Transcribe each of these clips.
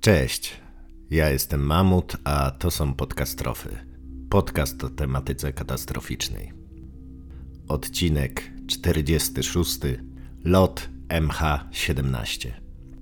Cześć, ja jestem Mamut, a to są podcastrofy. Podcast o tematyce katastroficznej. Odcinek 46. Lot MH17.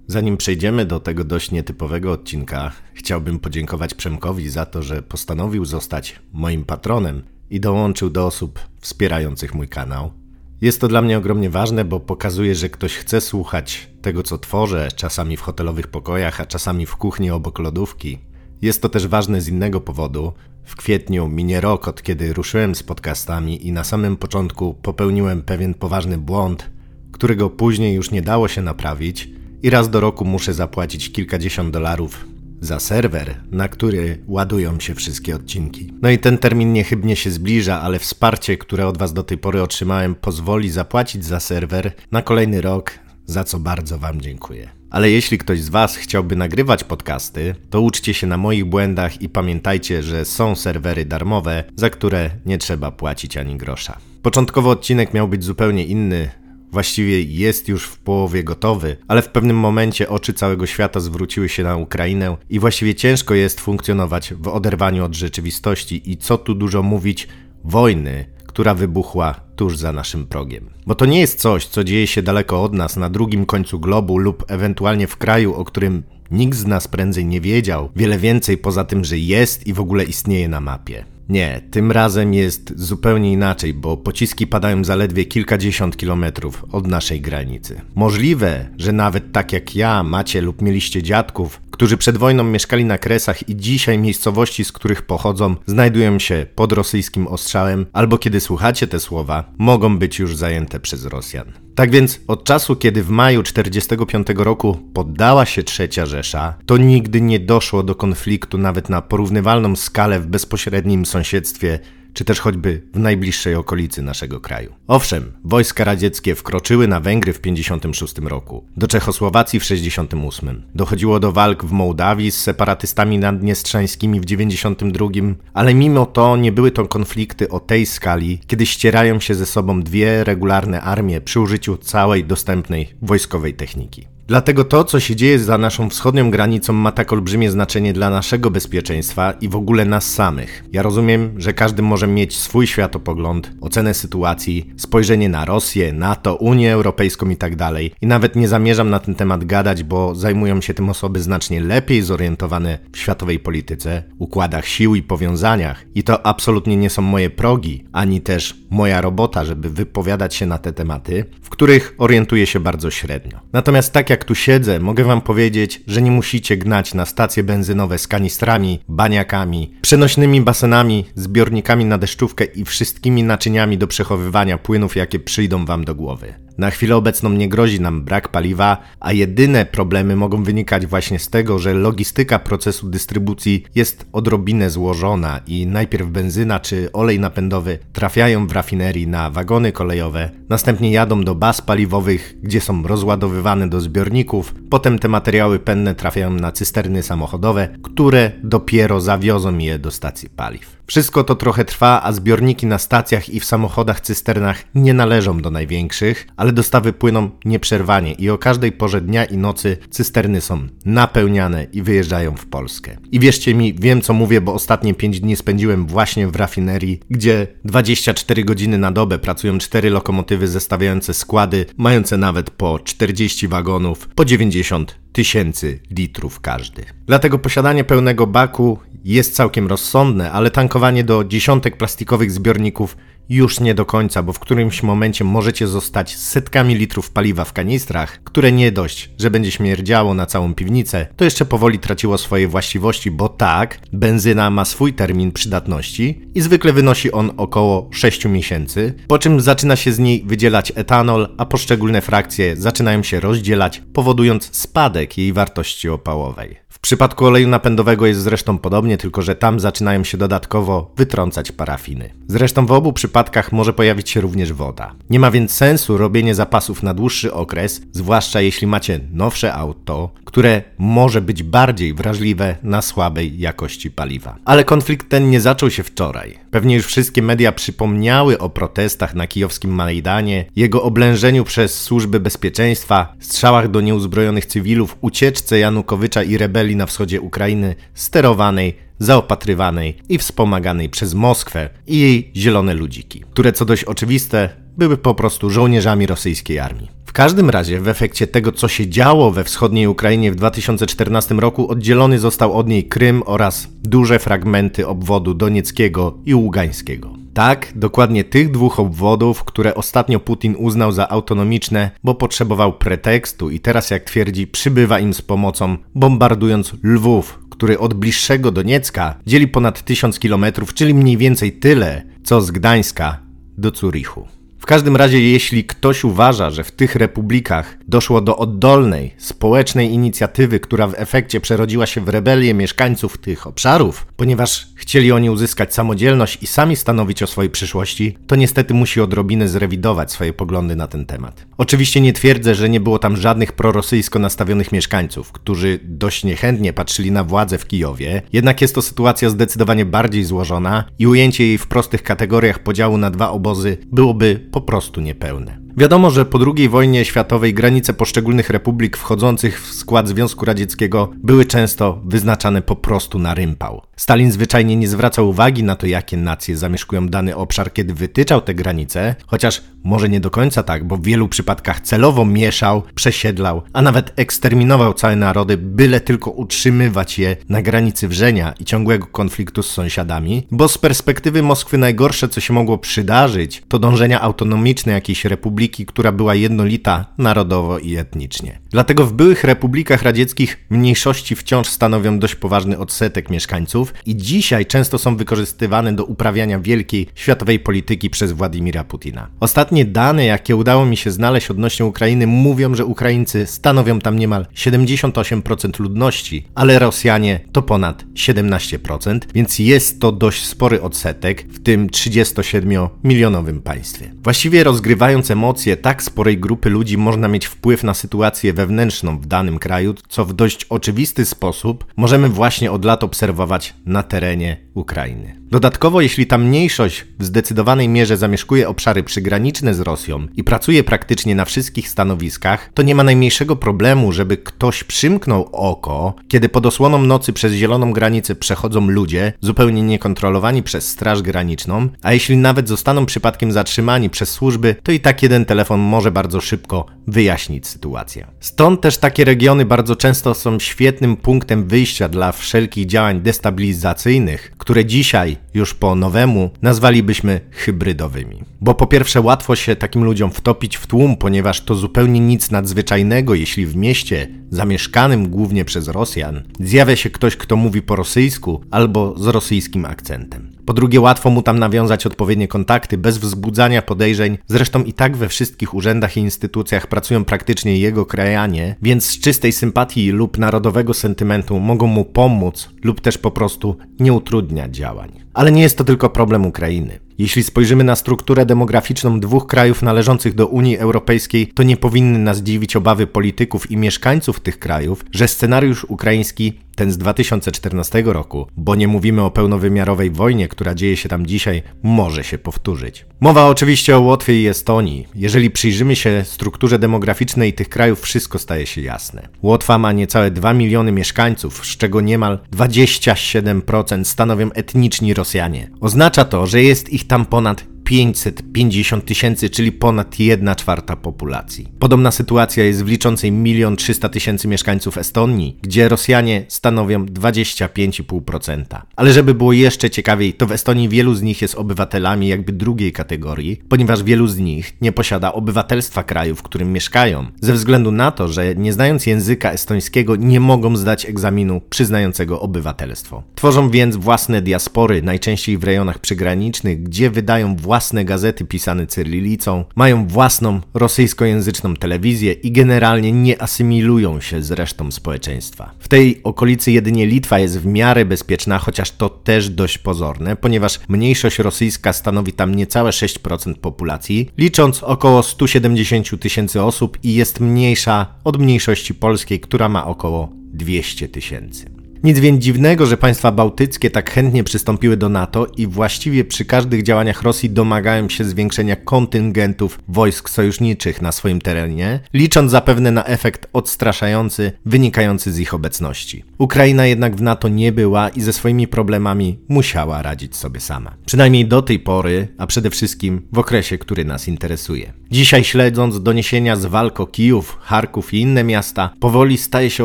Zanim przejdziemy do tego dość nietypowego odcinka, chciałbym podziękować Przemkowi za to, że postanowił zostać moim patronem i dołączył do osób wspierających mój kanał. Jest to dla mnie ogromnie ważne, bo pokazuje, że ktoś chce słuchać tego, co tworzę, czasami w hotelowych pokojach, a czasami w kuchni obok lodówki. Jest to też ważne z innego powodu. W kwietniu minie rok od kiedy ruszyłem z podcastami i na samym początku popełniłem pewien poważny błąd, którego później już nie dało się naprawić i raz do roku muszę zapłacić kilkadziesiąt dolarów za serwer, na który ładują się wszystkie odcinki. No i ten termin niechybnie się zbliża, ale wsparcie, które od Was do tej pory otrzymałem, pozwoli zapłacić za serwer na kolejny rok, za co bardzo Wam dziękuję. Ale jeśli ktoś z Was chciałby nagrywać podcasty, to uczcie się na moich błędach i pamiętajcie, że są serwery darmowe, za które nie trzeba płacić ani grosza. Początkowo odcinek miał być zupełnie inny, właściwie jest już w połowie gotowy, ale w pewnym momencie oczy całego świata zwróciły się na Ukrainę i właściwie ciężko jest funkcjonować w oderwaniu od rzeczywistości i co tu dużo mówić, wojny, która wybuchła tuż za naszym progiem. Bo to nie jest coś, co dzieje się daleko od nas, na drugim końcu globu lub ewentualnie w kraju, o którym nikt z nas prędzej nie wiedział, wiele więcej poza tym, że jest i w ogóle istnieje na mapie. Nie, tym razem jest zupełnie inaczej, bo pociski padają zaledwie kilkadziesiąt kilometrów od naszej granicy. Możliwe, że nawet tak jak ja macie lub mieliście dziadków, którzy przed wojną mieszkali na Kresach i dzisiaj miejscowości, z których pochodzą, znajdują się pod rosyjskim ostrzałem, albo kiedy słuchacie te słowa, mogą być już zajęte przez Rosjan. Tak więc od czasu, kiedy w maju 1945 roku poddała się trzecia Rzesza, to nigdy nie doszło do konfliktu nawet na porównywalną skalę w bezpośrednim sąsiedztwie czy też choćby w najbliższej okolicy naszego kraju. Owszem, wojska radzieckie wkroczyły na Węgry w 1956 roku, do Czechosłowacji w 1968, dochodziło do walk w Mołdawii z separatystami naddniestrzańskimi w 1992, ale mimo to nie były to konflikty o tej skali, kiedy ścierają się ze sobą dwie regularne armie przy użyciu całej dostępnej wojskowej techniki. Dlatego to, co się dzieje za naszą wschodnią granicą, ma tak olbrzymie znaczenie dla naszego bezpieczeństwa i w ogóle nas samych. Ja rozumiem, że każdy może mieć swój światopogląd, ocenę sytuacji, spojrzenie na Rosję, NATO, Unię Europejską itd. Tak I nawet nie zamierzam na ten temat gadać, bo zajmują się tym osoby znacznie lepiej zorientowane w światowej polityce, układach sił i powiązaniach. I to absolutnie nie są moje progi, ani też moja robota, żeby wypowiadać się na te tematy, w których orientuję się bardzo średnio. Natomiast tak jak jak tu siedzę, mogę wam powiedzieć, że nie musicie gnać na stacje benzynowe z kanistrami, baniakami, przenośnymi basenami, zbiornikami na deszczówkę i wszystkimi naczyniami do przechowywania płynów, jakie przyjdą wam do głowy. Na chwilę obecną nie grozi nam brak paliwa, a jedyne problemy mogą wynikać właśnie z tego, że logistyka procesu dystrybucji jest odrobinę złożona i najpierw benzyna czy olej napędowy trafiają w rafinerii na wagony kolejowe, następnie jadą do baz paliwowych, gdzie są rozładowywane do zbiorników, potem te materiały penne trafiają na cysterny samochodowe, które dopiero zawiozą je do stacji paliw. Wszystko to trochę trwa, a zbiorniki na stacjach i w samochodach cysternach nie należą do największych, ale dostawy płyną nieprzerwanie i o każdej porze dnia i nocy cysterny są napełniane i wyjeżdżają w Polskę. I wierzcie mi, wiem co mówię, bo ostatnie 5 dni spędziłem właśnie w rafinerii, gdzie 24 godziny na dobę pracują 4 lokomotywy zestawiające składy, mające nawet po 40 wagonów, po 90 tysięcy litrów każdy. Dlatego posiadanie pełnego baku jest całkiem rozsądne, ale tankowanie do dziesiątek plastikowych zbiorników już nie do końca, bo w którymś momencie możecie zostać setkami litrów paliwa w kanistrach, które nie dość, że będzie śmierdziało na całą piwnicę, to jeszcze powoli traciło swoje właściwości, bo tak, benzyna ma swój termin przydatności i zwykle wynosi on około 6 miesięcy, po czym zaczyna się z niej wydzielać etanol, a poszczególne frakcje zaczynają się rozdzielać, powodując spadek jej wartości opałowej. W przypadku oleju napędowego jest zresztą podobnie, tylko że tam zaczynają się dodatkowo wytrącać parafiny. Zresztą w obu przypadkach może pojawić się również woda. Nie ma więc sensu robienie zapasów na dłuższy okres, zwłaszcza jeśli macie nowsze auto, które może być bardziej wrażliwe na słabej jakości paliwa. Ale konflikt ten nie zaczął się wczoraj. Pewnie już wszystkie media przypomniały o protestach na kijowskim Majdanie, jego oblężeniu przez służby bezpieczeństwa, strzałach do nieuzbrojonych cywilów, ucieczce Janukowycza i rebelii na wschodzie Ukrainy, sterowanej zaopatrywanej i wspomaganej przez Moskwę i jej zielone ludziki, które co dość oczywiste były po prostu żołnierzami rosyjskiej armii. W każdym razie w efekcie tego, co się działo we wschodniej Ukrainie w 2014 roku, oddzielony został od niej Krym oraz duże fragmenty obwodu donieckiego i ługańskiego. Tak, dokładnie tych dwóch obwodów, które ostatnio Putin uznał za autonomiczne, bo potrzebował pretekstu i teraz, jak twierdzi, przybywa im z pomocą, bombardując Lwów, który od bliższego Doniecka dzieli ponad 1000 km, czyli mniej więcej tyle, co z Gdańska do Zurichu. W każdym razie, jeśli ktoś uważa, że w tych republikach doszło do oddolnej, społecznej inicjatywy, która w efekcie przerodziła się w rebelię mieszkańców tych obszarów, ponieważ chcieli oni uzyskać samodzielność i sami stanowić o swojej przyszłości, to niestety musi odrobinę zrewidować swoje poglądy na ten temat. Oczywiście nie twierdzę, że nie było tam żadnych prorosyjsko nastawionych mieszkańców, którzy dość niechętnie patrzyli na władzę w Kijowie, jednak jest to sytuacja zdecydowanie bardziej złożona i ujęcie jej w prostych kategoriach podziału na dwa obozy byłoby po prostu niepełne. Wiadomo, że po II wojnie światowej granice poszczególnych republik wchodzących w skład Związku Radzieckiego były często wyznaczane po prostu na rympał. Stalin zwyczajnie nie zwracał uwagi na to, jakie nacje zamieszkują dany obszar, kiedy wytyczał te granice, chociaż może nie do końca tak, bo w wielu przypadkach celowo mieszał, przesiedlał, a nawet eksterminował całe narody, byle tylko utrzymywać je na granicy wrzenia i ciągłego konfliktu z sąsiadami, bo z perspektywy Moskwy najgorsze, co się mogło przydarzyć, to dążenia autonomiczne jakiejś republiki, która była jednolita narodowo i etnicznie. Dlatego w byłych republikach radzieckich mniejszości wciąż stanowią dość poważny odsetek mieszkańców i dzisiaj często są wykorzystywane do uprawiania wielkiej światowej polityki przez Władimira Putina. Ostatnie dane, jakie udało mi się znaleźć odnośnie Ukrainy, mówią, że Ukraińcy stanowią tam niemal 78% ludności, ale Rosjanie to ponad 17%, więc jest to dość spory odsetek w tym 37-milionowym państwie. Właściwie rozgrywając emocje tak sporej grupy ludzi można mieć wpływ na sytuację wewnętrzną w danym kraju, co w dość oczywisty sposób możemy właśnie od lat obserwować na terenie Ukrainy. Dodatkowo, jeśli ta mniejszość w zdecydowanej mierze zamieszkuje obszary przygraniczne z Rosją i pracuje praktycznie na wszystkich stanowiskach, to nie ma najmniejszego problemu, żeby ktoś przymknął oko, kiedy pod osłoną nocy przez zieloną granicę przechodzą ludzie, zupełnie niekontrolowani przez Straż Graniczną, a jeśli nawet zostaną przypadkiem zatrzymani przez służby, to i tak jeden telefon może bardzo szybko wyjaśnić sytuację. Stąd też takie regiony bardzo często są świetnym punktem wyjścia dla wszelkich działań destabilizacyjnych, które dzisiaj, już po nowemu, nazwalibyśmy hybrydowymi. Bo po pierwsze łatwo się takim ludziom wtopić w tłum, ponieważ to zupełnie nic nadzwyczajnego, jeśli w mieście, zamieszkanym głównie przez Rosjan, zjawia się ktoś, kto mówi po rosyjsku albo z rosyjskim akcentem. Po drugie, łatwo mu tam nawiązać odpowiednie kontakty bez wzbudzania podejrzeń. Zresztą i tak we wszystkich urzędach i instytucjach pracują praktycznie jego krajanie, więc z czystej sympatii lub narodowego sentymentu mogą mu pomóc lub też po prostu nie utrudniać działań. Ale nie jest to tylko problem Ukrainy. Jeśli spojrzymy na strukturę demograficzną dwóch krajów należących do Unii Europejskiej, to nie powinny nas dziwić obawy polityków i mieszkańców tych krajów, że scenariusz ukraiński ten z 2014 roku, bo nie mówimy o pełnowymiarowej wojnie, która dzieje się tam dzisiaj, może się powtórzyć. Mowa oczywiście o Łotwie i Estonii. Jeżeli przyjrzymy się strukturze demograficznej tych krajów, wszystko staje się jasne. Łotwa ma niecałe 2 miliony mieszkańców, z czego niemal 27% stanowią etniczni Rosjanie. Oznacza to, że jest ich tam ponad 550 tysięcy, czyli ponad 1 czwarta populacji. Podobna sytuacja jest w liczącej 1 300 tysięcy mieszkańców Estonii, gdzie Rosjanie stanowią 25,5%. Ale żeby było jeszcze ciekawiej, to w Estonii wielu z nich jest obywatelami jakby drugiej kategorii, ponieważ wielu z nich nie posiada obywatelstwa kraju, w którym mieszkają, ze względu na to, że nie znając języka estońskiego nie mogą zdać egzaminu przyznającego obywatelstwo. Tworzą więc własne diaspory, najczęściej w rejonach przygranicznych, gdzie wydają własne własne gazety pisane cyrylicą, mają własną rosyjskojęzyczną telewizję i generalnie nie asymilują się z resztą społeczeństwa. W tej okolicy jedynie Litwa jest w miarę bezpieczna, chociaż to też dość pozorne, ponieważ mniejszość rosyjska stanowi tam niecałe 6% populacji, licząc około 170 tysięcy osób i jest mniejsza od mniejszości polskiej, która ma około 200 tysięcy. Nic więc dziwnego, że państwa bałtyckie tak chętnie przystąpiły do NATO i właściwie przy każdych działaniach Rosji domagają się zwiększenia kontyngentów wojsk sojuszniczych na swoim terenie, licząc zapewne na efekt odstraszający wynikający z ich obecności. Ukraina jednak w NATO nie była i ze swoimi problemami musiała radzić sobie sama. Przynajmniej do tej pory, a przede wszystkim w okresie, który nas interesuje. Dzisiaj śledząc doniesienia z walk o Kijów, Charków i inne miasta, powoli staje się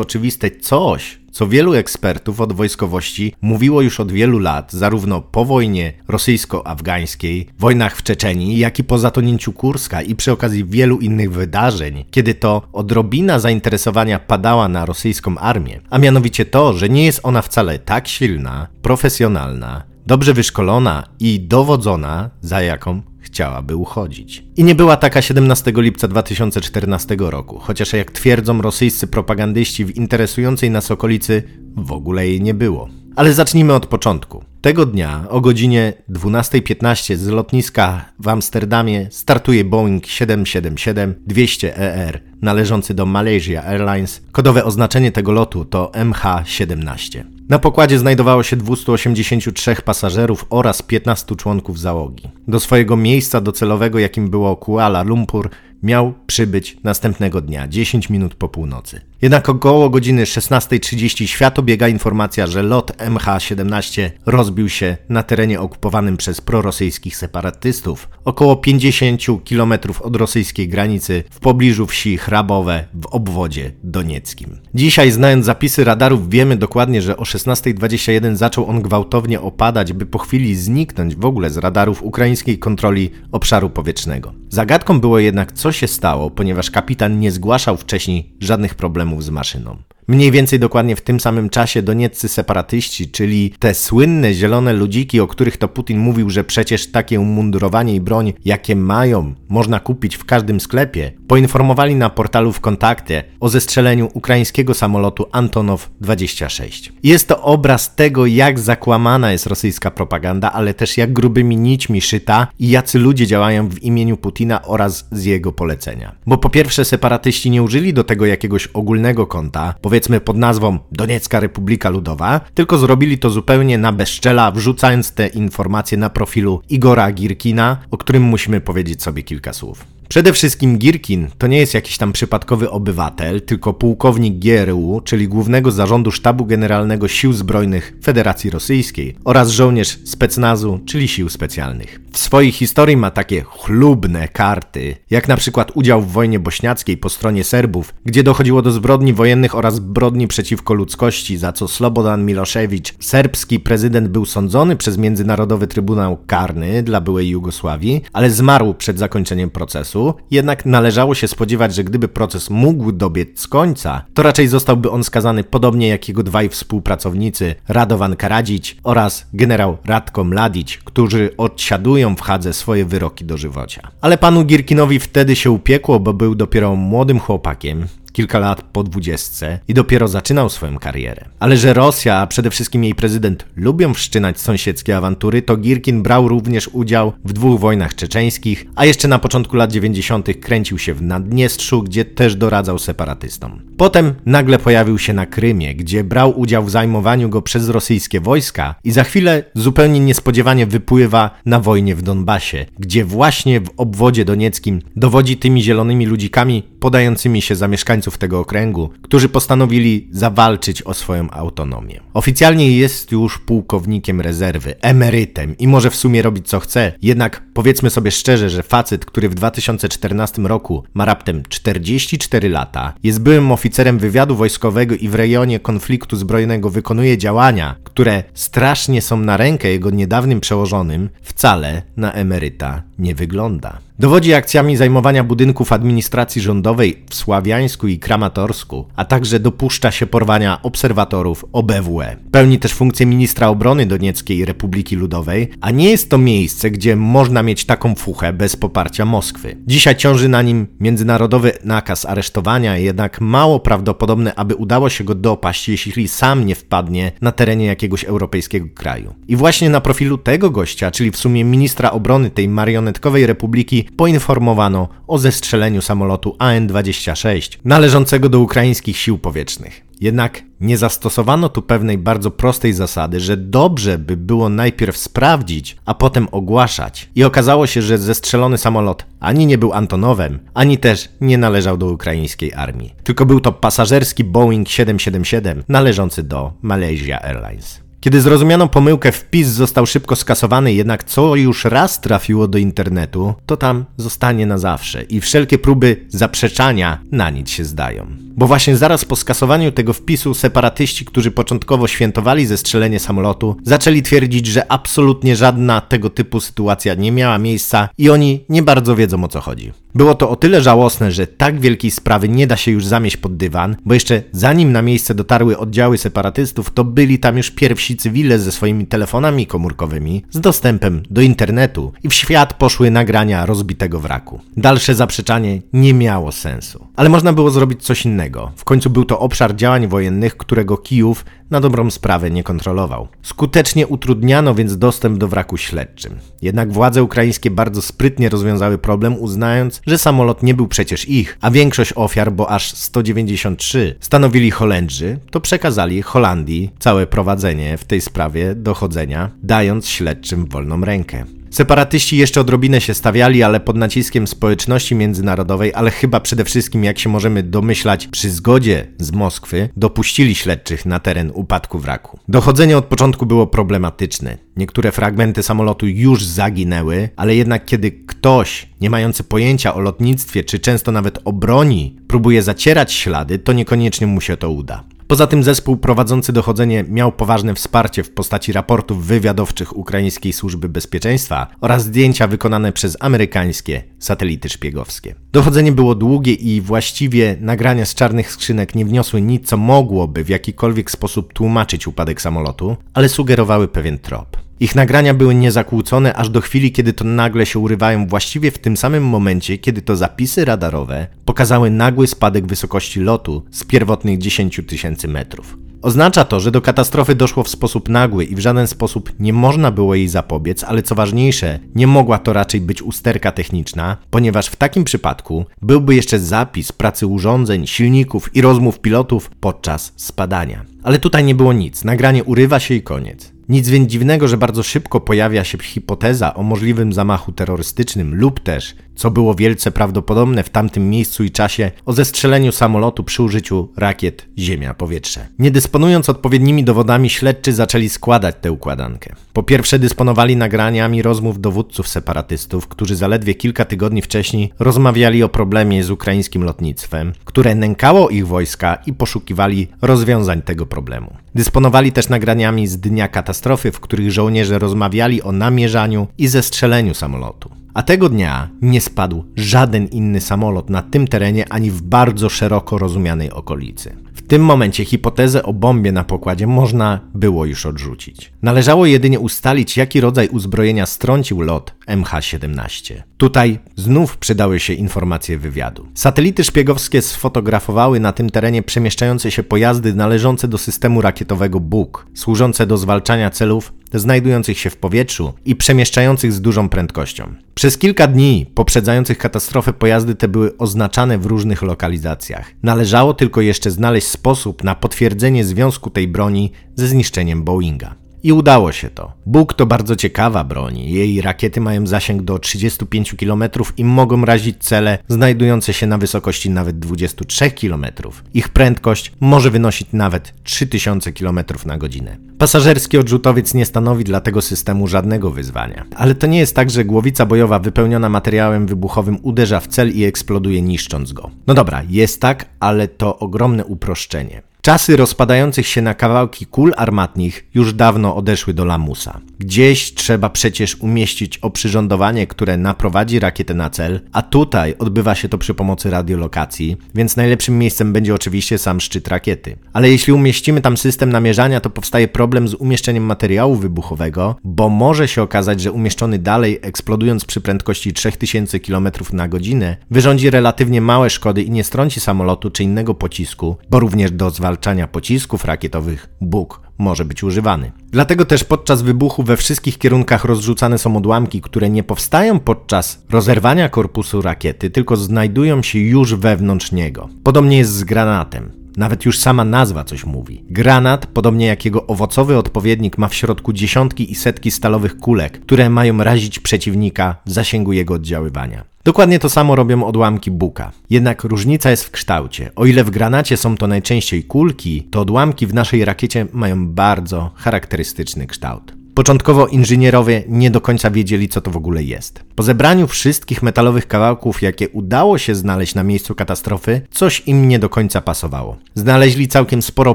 oczywiste coś, co wielu ekspertów od wojskowości mówiło już od wielu lat, zarówno po wojnie rosyjsko-afgańskiej, wojnach w Czeczenii, jak i po zatonięciu Kurska i przy okazji wielu innych wydarzeń, kiedy to odrobina zainteresowania padała na rosyjską armię, a mianowicie to, że nie jest ona wcale tak silna, profesjonalna, dobrze wyszkolona i dowodzona, za jaką chciałaby uchodzić. I nie była taka 17 lipca 2014 roku, chociaż jak twierdzą rosyjscy propagandyści w interesującej nas okolicy, w ogóle jej nie było. Ale zacznijmy od początku. Tego dnia o godzinie 12.15 z lotniska w Amsterdamie startuje Boeing 777-200ER należący do Malaysia Airlines. Kodowe oznaczenie tego lotu to MH17. Na pokładzie znajdowało się 283 pasażerów oraz 15 członków załogi. Do swojego miejsca docelowego, jakim było Kuala Lumpur, miał przybyć następnego dnia, 10 minut po północy. Jednak około godziny 16.30 świat obiega informacja, że lot MH17 rozbił się na terenie okupowanym przez prorosyjskich separatystów, około 50 km od rosyjskiej granicy w pobliżu wsi Hrabowe w obwodzie donieckim. Dzisiaj, znając zapisy radarów, wiemy dokładnie, że o 16.21 zaczął on gwałtownie opadać, by po chwili zniknąć w ogóle z radarów ukraińskiej kontroli obszaru powietrznego. Zagadką było jednak, co się stało, ponieważ kapitan nie zgłaszał wcześniej żadnych problemów z maszyną. Mniej więcej dokładnie w tym samym czasie donieccy separatyści, czyli te słynne zielone ludziki, o których to Putin mówił, że przecież takie umundurowanie i broń, jakie mają, można kupić w każdym sklepie, poinformowali na portalu w kontakcie o zestrzeleniu ukraińskiego samolotu Antonow 26. Jest to obraz tego, jak zakłamana jest rosyjska propaganda, ale też jak grubymi nićmi szyta i jacy ludzie działają w imieniu Putina oraz z jego polecenia. Bo po pierwsze separatyści nie użyli do tego jakiegoś ogólnego konta, powiedzmy pod nazwą Doniecka Republika Ludowa, tylko zrobili to zupełnie na bezczela, wrzucając te informacje na profilu Igora Girkina, o którym musimy powiedzieć sobie kilka słów. Przede wszystkim Girkin to nie jest jakiś tam przypadkowy obywatel, tylko pułkownik GRU, czyli Głównego Zarządu Sztabu Generalnego Sił Zbrojnych Federacji Rosyjskiej oraz żołnierz specnazu, czyli Sił Specjalnych. W swojej historii ma takie chlubne karty, jak na przykład udział w wojnie bośniackiej po stronie Serbów, gdzie dochodziło do zbrodni wojennych oraz zbrodni przeciwko ludzkości, za co Slobodan Milošević, serbski prezydent, był sądzony przez Międzynarodowy Trybunał Karny dla byłej Jugosławii, ale zmarł przed zakończeniem procesu jednak należało się spodziewać, że gdyby proces mógł dobiec końca, to raczej zostałby on skazany podobnie jak jego dwaj współpracownicy Radovan Karadzic oraz generał Radko Mladic, którzy odsiadują w Hadze swoje wyroki dożywocia. Ale panu Girkinowi wtedy się upiekło, bo był dopiero młodym chłopakiem, kilka lat po dwudziestce i dopiero zaczynał swoją karierę. Ale że Rosja, a przede wszystkim jej prezydent, lubią wszczynać sąsiedzkie awantury, to Girkin brał również udział w dwóch wojnach czeczeńskich, a jeszcze na początku lat 90. kręcił się w Naddniestrzu, gdzie też doradzał separatystom. Potem nagle pojawił się na Krymie, gdzie brał udział w zajmowaniu go przez rosyjskie wojska i za chwilę zupełnie niespodziewanie wypływa na wojnie w Donbasie, gdzie właśnie w obwodzie donieckim dowodzi tymi zielonymi ludzikami podającymi się za mieszkańców tego okręgu, którzy postanowili zawalczyć o swoją autonomię. Oficjalnie jest już pułkownikiem rezerwy, emerytem i może w sumie robić co chce, jednak powiedzmy sobie szczerze, że facet, który w 2014 roku ma raptem 44 lata, jest byłym oficerem wywiadu wojskowego i w rejonie konfliktu zbrojnego wykonuje działania, które strasznie są na rękę jego niedawnym przełożonym, wcale na emeryta nie wygląda. Dowodzi akcjami zajmowania budynków administracji rządowej w Sławiańsku i Kramatorsku, a także dopuszcza się porwania obserwatorów OBWE. Pełni też funkcję ministra obrony Donieckiej Republiki Ludowej, a nie jest to miejsce, gdzie można mieć taką fuchę bez poparcia Moskwy. Dzisiaj ciąży na nim międzynarodowy nakaz aresztowania, jednak mało prawdopodobne, aby udało się go dopaść, jeśli sam nie wpadnie na terenie jakiegoś europejskiego kraju. I właśnie na profilu tego gościa, czyli w sumie ministra obrony tej marionetkowej republiki, poinformowano o zestrzeleniu samolotu AN-26 należącego do ukraińskich sił powietrznych. Jednak nie zastosowano tu pewnej bardzo prostej zasady, że dobrze by było najpierw sprawdzić, a potem ogłaszać. I okazało się, że zestrzelony samolot ani nie był Antonowem, ani też nie należał do ukraińskiej armii. Tylko był to pasażerski Boeing 777 należący do Malaysia Airlines. Kiedy zrozumiano pomyłkę, wpis został szybko skasowany, jednak co już raz trafiło do internetu, to tam zostanie na zawsze i wszelkie próby zaprzeczania na nic się zdają. Bo właśnie zaraz po skasowaniu tego wpisu separatyści, którzy początkowo świętowali zestrzelenie samolotu, zaczęli twierdzić, że absolutnie żadna tego typu sytuacja nie miała miejsca i oni nie bardzo wiedzą o co chodzi. Było to o tyle żałosne, że tak wielkiej sprawy nie da się już zamieść pod dywan, bo jeszcze zanim na miejsce dotarły oddziały separatystów, to byli tam już pierwsi cywile ze swoimi telefonami komórkowymi, z dostępem do internetu i w świat poszły nagrania rozbitego wraku. Dalsze zaprzeczanie nie miało sensu. Ale można było zrobić coś innego. W końcu był to obszar działań wojennych, którego Kijów na dobrą sprawę nie kontrolował. Skutecznie utrudniano więc dostęp do wraku śledczym. Jednak władze ukraińskie bardzo sprytnie rozwiązały problem, uznając, że samolot nie był przecież ich, a większość ofiar, bo aż 193, stanowili Holendrzy, to przekazali Holandii całe prowadzenie w tej sprawie dochodzenia, dając śledczym wolną rękę. Separatyści jeszcze odrobinę się stawiali, ale pod naciskiem społeczności międzynarodowej, ale chyba przede wszystkim, jak się możemy domyślać, przy zgodzie z Moskwy, dopuścili śledczych na teren upadku wraku. Dochodzenie od początku było problematyczne. Niektóre fragmenty samolotu już zaginęły, ale jednak kiedy ktoś, nie mający pojęcia o lotnictwie, czy często nawet o broni, próbuje zacierać ślady, to niekoniecznie mu się to uda. Poza tym zespół prowadzący dochodzenie miał poważne wsparcie w postaci raportów wywiadowczych ukraińskiej służby bezpieczeństwa oraz zdjęcia wykonane przez amerykańskie satelity szpiegowskie. Dochodzenie było długie i właściwie nagrania z czarnych skrzynek nie wniosły nic, co mogłoby w jakikolwiek sposób tłumaczyć upadek samolotu, ale sugerowały pewien trop. Ich nagrania były niezakłócone aż do chwili, kiedy to nagle się urywają właściwie w tym samym momencie, kiedy to zapisy radarowe pokazały nagły spadek wysokości lotu z pierwotnych 10 tysięcy metrów. Oznacza to, że do katastrofy doszło w sposób nagły i w żaden sposób nie można było jej zapobiec, ale co ważniejsze, nie mogła to raczej być usterka techniczna, ponieważ w takim przypadku byłby jeszcze zapis pracy urządzeń, silników i rozmów pilotów podczas spadania. Ale tutaj nie było nic, nagranie urywa się i koniec. Nic więc dziwnego, że bardzo szybko pojawia się hipoteza o możliwym zamachu terrorystycznym lub też, co było wielce prawdopodobne w tamtym miejscu i czasie, o zestrzeleniu samolotu przy użyciu rakiet Ziemia-Powietrze. Nie dysponując odpowiednimi dowodami, śledczy zaczęli składać tę układankę. Po pierwsze, dysponowali nagraniami rozmów dowódców separatystów, którzy zaledwie kilka tygodni wcześniej rozmawiali o problemie z ukraińskim lotnictwem, które nękało ich wojska i poszukiwali rozwiązań tego problemu. Dysponowali też nagraniami z dnia katastrofy, w których żołnierze rozmawiali o namierzaniu i zestrzeleniu samolotu. A tego dnia nie spadł żaden inny samolot na tym terenie ani w bardzo szeroko rozumianej okolicy. W tym momencie hipotezę o bombie na pokładzie można było już odrzucić. Należało jedynie ustalić, jaki rodzaj uzbrojenia strącił lot MH17. Tutaj znów przydały się informacje wywiadu. Satelity szpiegowskie sfotografowały na tym terenie przemieszczające się pojazdy należące do systemu rakietowego Buk, służące do zwalczania celów znajdujących się w powietrzu i przemieszczających z dużą prędkością. Przez kilka dni poprzedzających katastrofę pojazdy te były oznaczane w różnych lokalizacjach. Należało tylko jeszcze znaleźć sposób na potwierdzenie związku tej broni ze zniszczeniem Boeinga. I udało się to. Bóg to bardzo ciekawa broń. Jej rakiety mają zasięg do 35 km i mogą razić cele znajdujące się na wysokości nawet 23 km. Ich prędkość może wynosić nawet 3000 km na godzinę. Pasażerski odrzutowiec nie stanowi dla tego systemu żadnego wyzwania. Ale to nie jest tak, że głowica bojowa wypełniona materiałem wybuchowym uderza w cel i eksploduje niszcząc go. No dobra, jest tak, ale to ogromne uproszczenie. Czasy rozpadających się na kawałki kul armatnich już dawno odeszły do lamusa. Gdzieś trzeba przecież umieścić oprzyrządowanie, które naprowadzi rakietę na cel, a tutaj odbywa się to przy pomocy radiolokacji, więc najlepszym miejscem będzie oczywiście sam szczyt rakiety. Ale jeśli umieścimy tam system namierzania, to powstaje problem z umieszczeniem materiału wybuchowego, bo może się okazać, że umieszczony dalej, eksplodując przy prędkości 3000 km na godzinę, wyrządzi relatywnie małe szkody i nie strąci samolotu czy innego pocisku, bo również do zwalczania pocisków rakietowych Bóg może być używany. Dlatego też podczas wybuchu we wszystkich kierunkach rozrzucane są odłamki, które nie powstają podczas rozerwania korpusu rakiety, tylko znajdują się już wewnątrz niego. Podobnie jest z granatem. Nawet już sama nazwa coś mówi. Granat, podobnie jak jego owocowy odpowiednik, ma w środku dziesiątki i setki stalowych kulek, które mają razić przeciwnika w zasięgu jego oddziaływania. Dokładnie to samo robią odłamki Buka. Jednak różnica jest w kształcie. O ile w granacie są to najczęściej kulki, to odłamki w naszej rakiecie mają bardzo charakterystyczny kształt. Początkowo inżynierowie nie do końca wiedzieli, co to w ogóle jest. Po zebraniu wszystkich metalowych kawałków, jakie udało się znaleźć na miejscu katastrofy, coś im nie do końca pasowało. Znaleźli całkiem sporo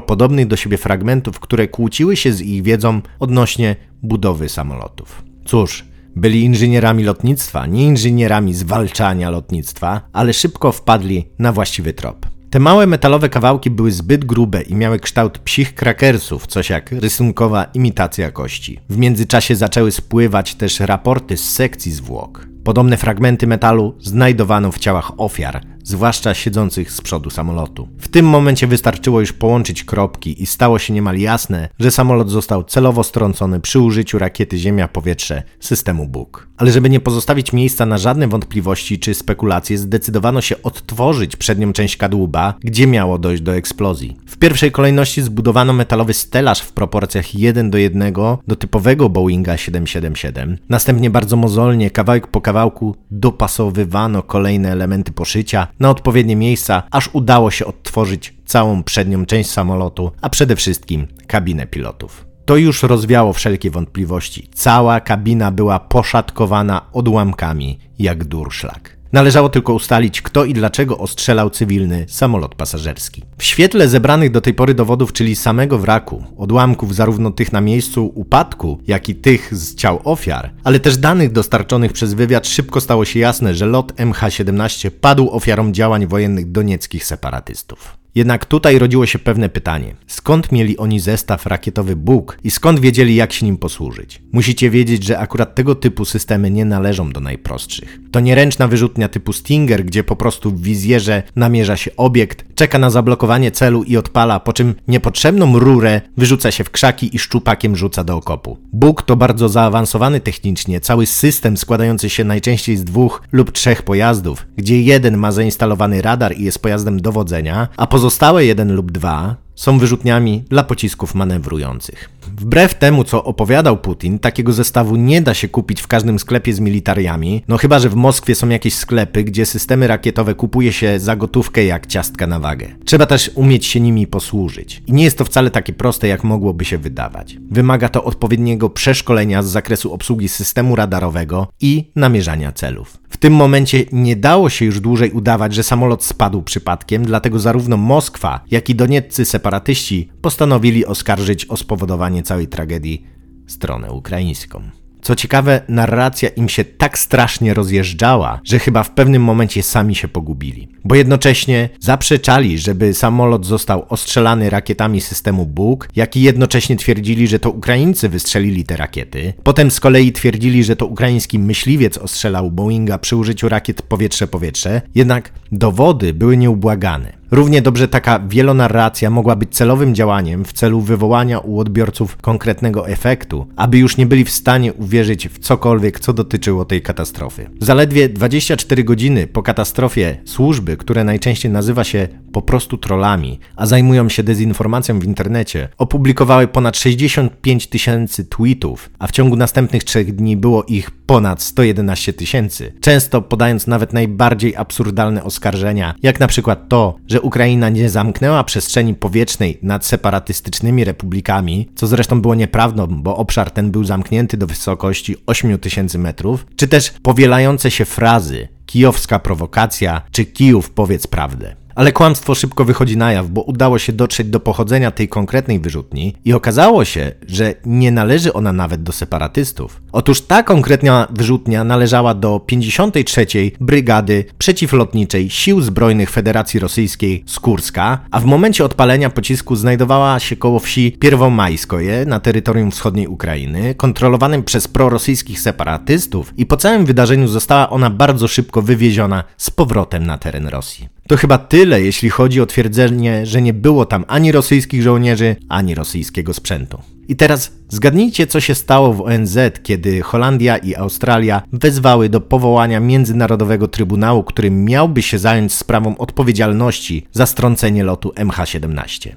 podobnych do siebie fragmentów, które kłóciły się z ich wiedzą odnośnie budowy samolotów. Cóż, byli inżynierami lotnictwa, nie inżynierami zwalczania lotnictwa, ale szybko wpadli na właściwy trop. Te małe metalowe kawałki były zbyt grube i miały kształt psich krakersów, coś jak rysunkowa imitacja kości. W międzyczasie zaczęły spływać też raporty z sekcji zwłok. Podobne fragmenty metalu znajdowano w ciałach ofiar, zwłaszcza siedzących z przodu samolotu. W tym momencie wystarczyło już połączyć kropki i stało się niemal jasne, że samolot został celowo strącony przy użyciu rakiety Ziemia-Powietrze systemu Buk. Ale żeby nie pozostawić miejsca na żadne wątpliwości czy spekulacje, zdecydowano się odtworzyć przednią część kadłuba, gdzie miało dojść do eksplozji. W pierwszej kolejności zbudowano metalowy stelaż w proporcjach 1 do 1 do typowego Boeinga 777. Następnie bardzo mozolnie, kawałek po kawałku, dopasowywano kolejne elementy poszycia, na odpowiednie miejsca, aż udało się odtworzyć całą przednią część samolotu, a przede wszystkim kabinę pilotów. To już rozwiało wszelkie wątpliwości. Cała kabina była poszatkowana odłamkami jak durszlak. Należało tylko ustalić, kto i dlaczego ostrzelał cywilny samolot pasażerski. W świetle zebranych do tej pory dowodów, czyli samego wraku, odłamków zarówno tych na miejscu upadku, jak i tych z ciał ofiar, ale też danych dostarczonych przez wywiad, szybko stało się jasne, że lot MH17 padł ofiarą działań wojennych donieckich separatystów. Jednak tutaj rodziło się pewne pytanie: skąd mieli oni zestaw rakietowy Bóg i skąd wiedzieli, jak się nim posłużyć? Musicie wiedzieć, że akurat tego typu systemy nie należą do najprostszych. To nieręczna wyrzutnia typu Stinger, gdzie po prostu w wizjerze namierza się obiekt, czeka na zablokowanie celu i odpala, po czym niepotrzebną rurę wyrzuca się w krzaki i szczupakiem rzuca do okopu. Bóg to bardzo zaawansowany technicznie, cały system składający się najczęściej z dwóch lub trzech pojazdów, gdzie jeden ma zainstalowany radar i jest pojazdem dowodzenia, a pozostałe jeden lub dwa są wyrzutniami dla pocisków manewrujących. Wbrew temu, co opowiadał Putin, takiego zestawu nie da się kupić w każdym sklepie z militariami, no chyba, że w Moskwie są jakieś sklepy, gdzie systemy rakietowe kupuje się za gotówkę jak ciastka na wagę. Trzeba też umieć się nimi posłużyć. I nie jest to wcale takie proste, jak mogłoby się wydawać. Wymaga to odpowiedniego przeszkolenia z zakresu obsługi systemu radarowego i namierzania celów. W tym momencie nie dało się już dłużej udawać, że samolot spadł przypadkiem, dlatego zarówno Moskwa, jak i donieccy separatyści postanowili oskarżyć o spowodowanie całej tragedii stronę ukraińską. Co ciekawe, narracja im się tak strasznie rozjeżdżała, że chyba w pewnym momencie sami się pogubili. Bo jednocześnie zaprzeczali, żeby samolot został ostrzelany rakietami systemu Bóg, jak i jednocześnie twierdzili, że to Ukraińcy wystrzelili te rakiety. Potem z kolei twierdzili, że to ukraiński myśliwiec ostrzelał Boeinga przy użyciu rakiet powietrze-powietrze, jednak dowody były nieubłagane. Równie dobrze taka wielonarracja mogła być celowym działaniem w celu wywołania u odbiorców konkretnego efektu, aby już nie byli w stanie uwierzyć w cokolwiek, co dotyczyło tej katastrofy. Zaledwie 24 godziny po katastrofie służby, które najczęściej nazywa się po prostu trollami, a zajmują się dezinformacją w internecie, opublikowały ponad 65 tysięcy tweetów, a w ciągu następnych trzech dni było ich ponad 111 tysięcy, często podając nawet najbardziej absurdalne oskarżenia, jak na przykład to, że Ukraina nie zamknęła przestrzeni powietrznej nad separatystycznymi republikami, co zresztą było nieprawdą, bo obszar ten był zamknięty do wysokości 8 tysięcy metrów, czy też powielające się frazy kijowska prowokacja czy Kijów powiedz prawdę. Ale kłamstwo szybko wychodzi na jaw, bo udało się dotrzeć do pochodzenia tej konkretnej wyrzutni i okazało się, że nie należy ona nawet do separatystów. Otóż ta konkretna wyrzutnia należała do 53. Brygady Przeciwlotniczej Sił Zbrojnych Federacji Rosyjskiej Skórska, a w momencie odpalenia pocisku znajdowała się koło wsi Pierwomajskoje na terytorium wschodniej Ukrainy, kontrolowanym przez prorosyjskich separatystów i po całym wydarzeniu została ona bardzo szybko wywieziona z powrotem na teren Rosji. To chyba tyle, jeśli chodzi o twierdzenie, że nie było tam ani rosyjskich żołnierzy, ani rosyjskiego sprzętu. I teraz zgadnijcie, co się stało w ONZ, kiedy Holandia i Australia wezwały do powołania Międzynarodowego Trybunału, który miałby się zająć sprawą odpowiedzialności za strącenie lotu MH17.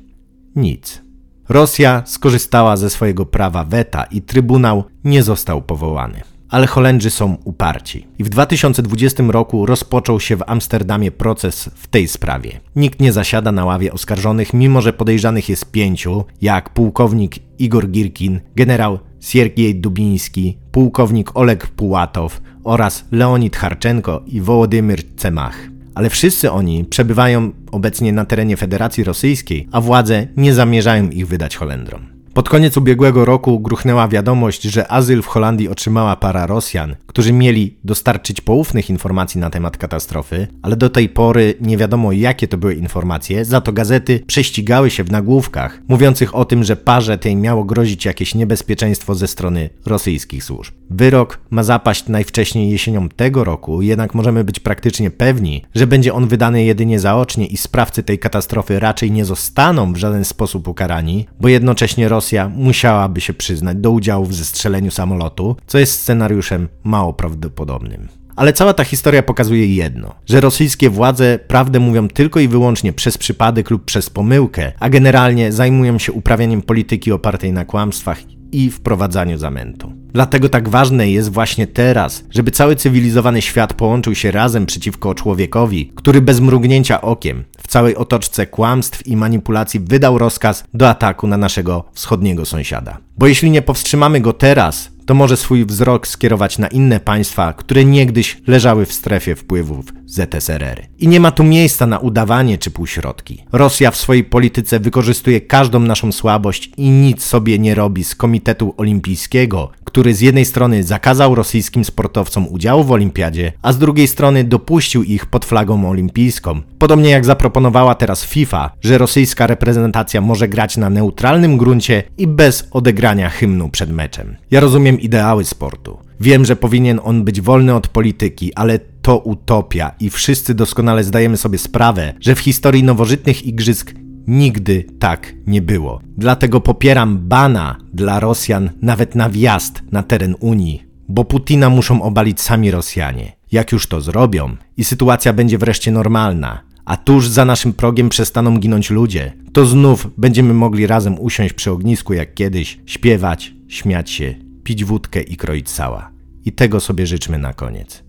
Nic. Rosja skorzystała ze swojego prawa weta i Trybunał nie został powołany ale Holendrzy są uparci. I w 2020 roku rozpoczął się w Amsterdamie proces w tej sprawie. Nikt nie zasiada na ławie oskarżonych, mimo że podejrzanych jest pięciu, jak pułkownik Igor Girkin, generał Siergiej Dubiński, pułkownik Oleg Pułatow oraz Leonid Harczenko i Wołodymyr Cemach. Ale wszyscy oni przebywają obecnie na terenie Federacji Rosyjskiej, a władze nie zamierzają ich wydać Holendrom. Pod koniec ubiegłego roku gruchnęła wiadomość, że azyl w Holandii otrzymała para Rosjan, którzy mieli dostarczyć poufnych informacji na temat katastrofy, ale do tej pory nie wiadomo jakie to były informacje, za to gazety prześcigały się w nagłówkach, mówiących o tym, że parze tej miało grozić jakieś niebezpieczeństwo ze strony rosyjskich służb. Wyrok ma zapaść najwcześniej jesienią tego roku, jednak możemy być praktycznie pewni, że będzie on wydany jedynie zaocznie i sprawcy tej katastrofy raczej nie zostaną w żaden sposób ukarani, bo jednocześnie Rosja musiałaby się przyznać do udziału w zestrzeleniu samolotu, co jest scenariuszem mało prawdopodobnym. Ale cała ta historia pokazuje jedno, że rosyjskie władze prawdę mówią tylko i wyłącznie przez przypadek lub przez pomyłkę, a generalnie zajmują się uprawianiem polityki opartej na kłamstwach i wprowadzaniu zamętu. Dlatego tak ważne jest właśnie teraz, żeby cały cywilizowany świat połączył się razem przeciwko człowiekowi, który bez mrugnięcia okiem w całej otoczce kłamstw i manipulacji wydał rozkaz do ataku na naszego wschodniego sąsiada. Bo jeśli nie powstrzymamy go teraz, to może swój wzrok skierować na inne państwa, które niegdyś leżały w strefie wpływów ZSRR. I nie ma tu miejsca na udawanie czy półśrodki. Rosja w swojej polityce wykorzystuje każdą naszą słabość i nic sobie nie robi z Komitetu Olimpijskiego, który z jednej strony zakazał rosyjskim sportowcom udziału w olimpiadzie, a z drugiej strony dopuścił ich pod flagą olimpijską. Podobnie jak zaproponowała teraz FIFA, że rosyjska reprezentacja może grać na neutralnym gruncie i bez odegrania hymnu przed meczem. Ja rozumiem ideały sportu. Wiem, że powinien on być wolny od polityki, ale to utopia i wszyscy doskonale zdajemy sobie sprawę, że w historii nowożytnych igrzysk Nigdy tak nie było. Dlatego popieram bana dla Rosjan nawet na wjazd na teren Unii, bo Putina muszą obalić sami Rosjanie. Jak już to zrobią i sytuacja będzie wreszcie normalna, a tuż za naszym progiem przestaną ginąć ludzie, to znów będziemy mogli razem usiąść przy ognisku jak kiedyś, śpiewać, śmiać się, pić wódkę i kroić sała. I tego sobie życzmy na koniec.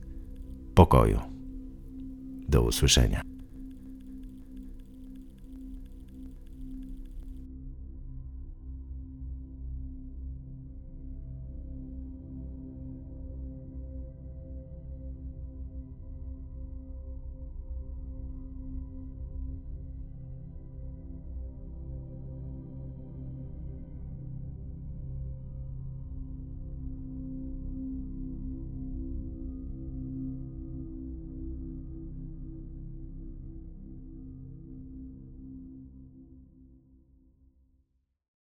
Pokoju. Do usłyszenia.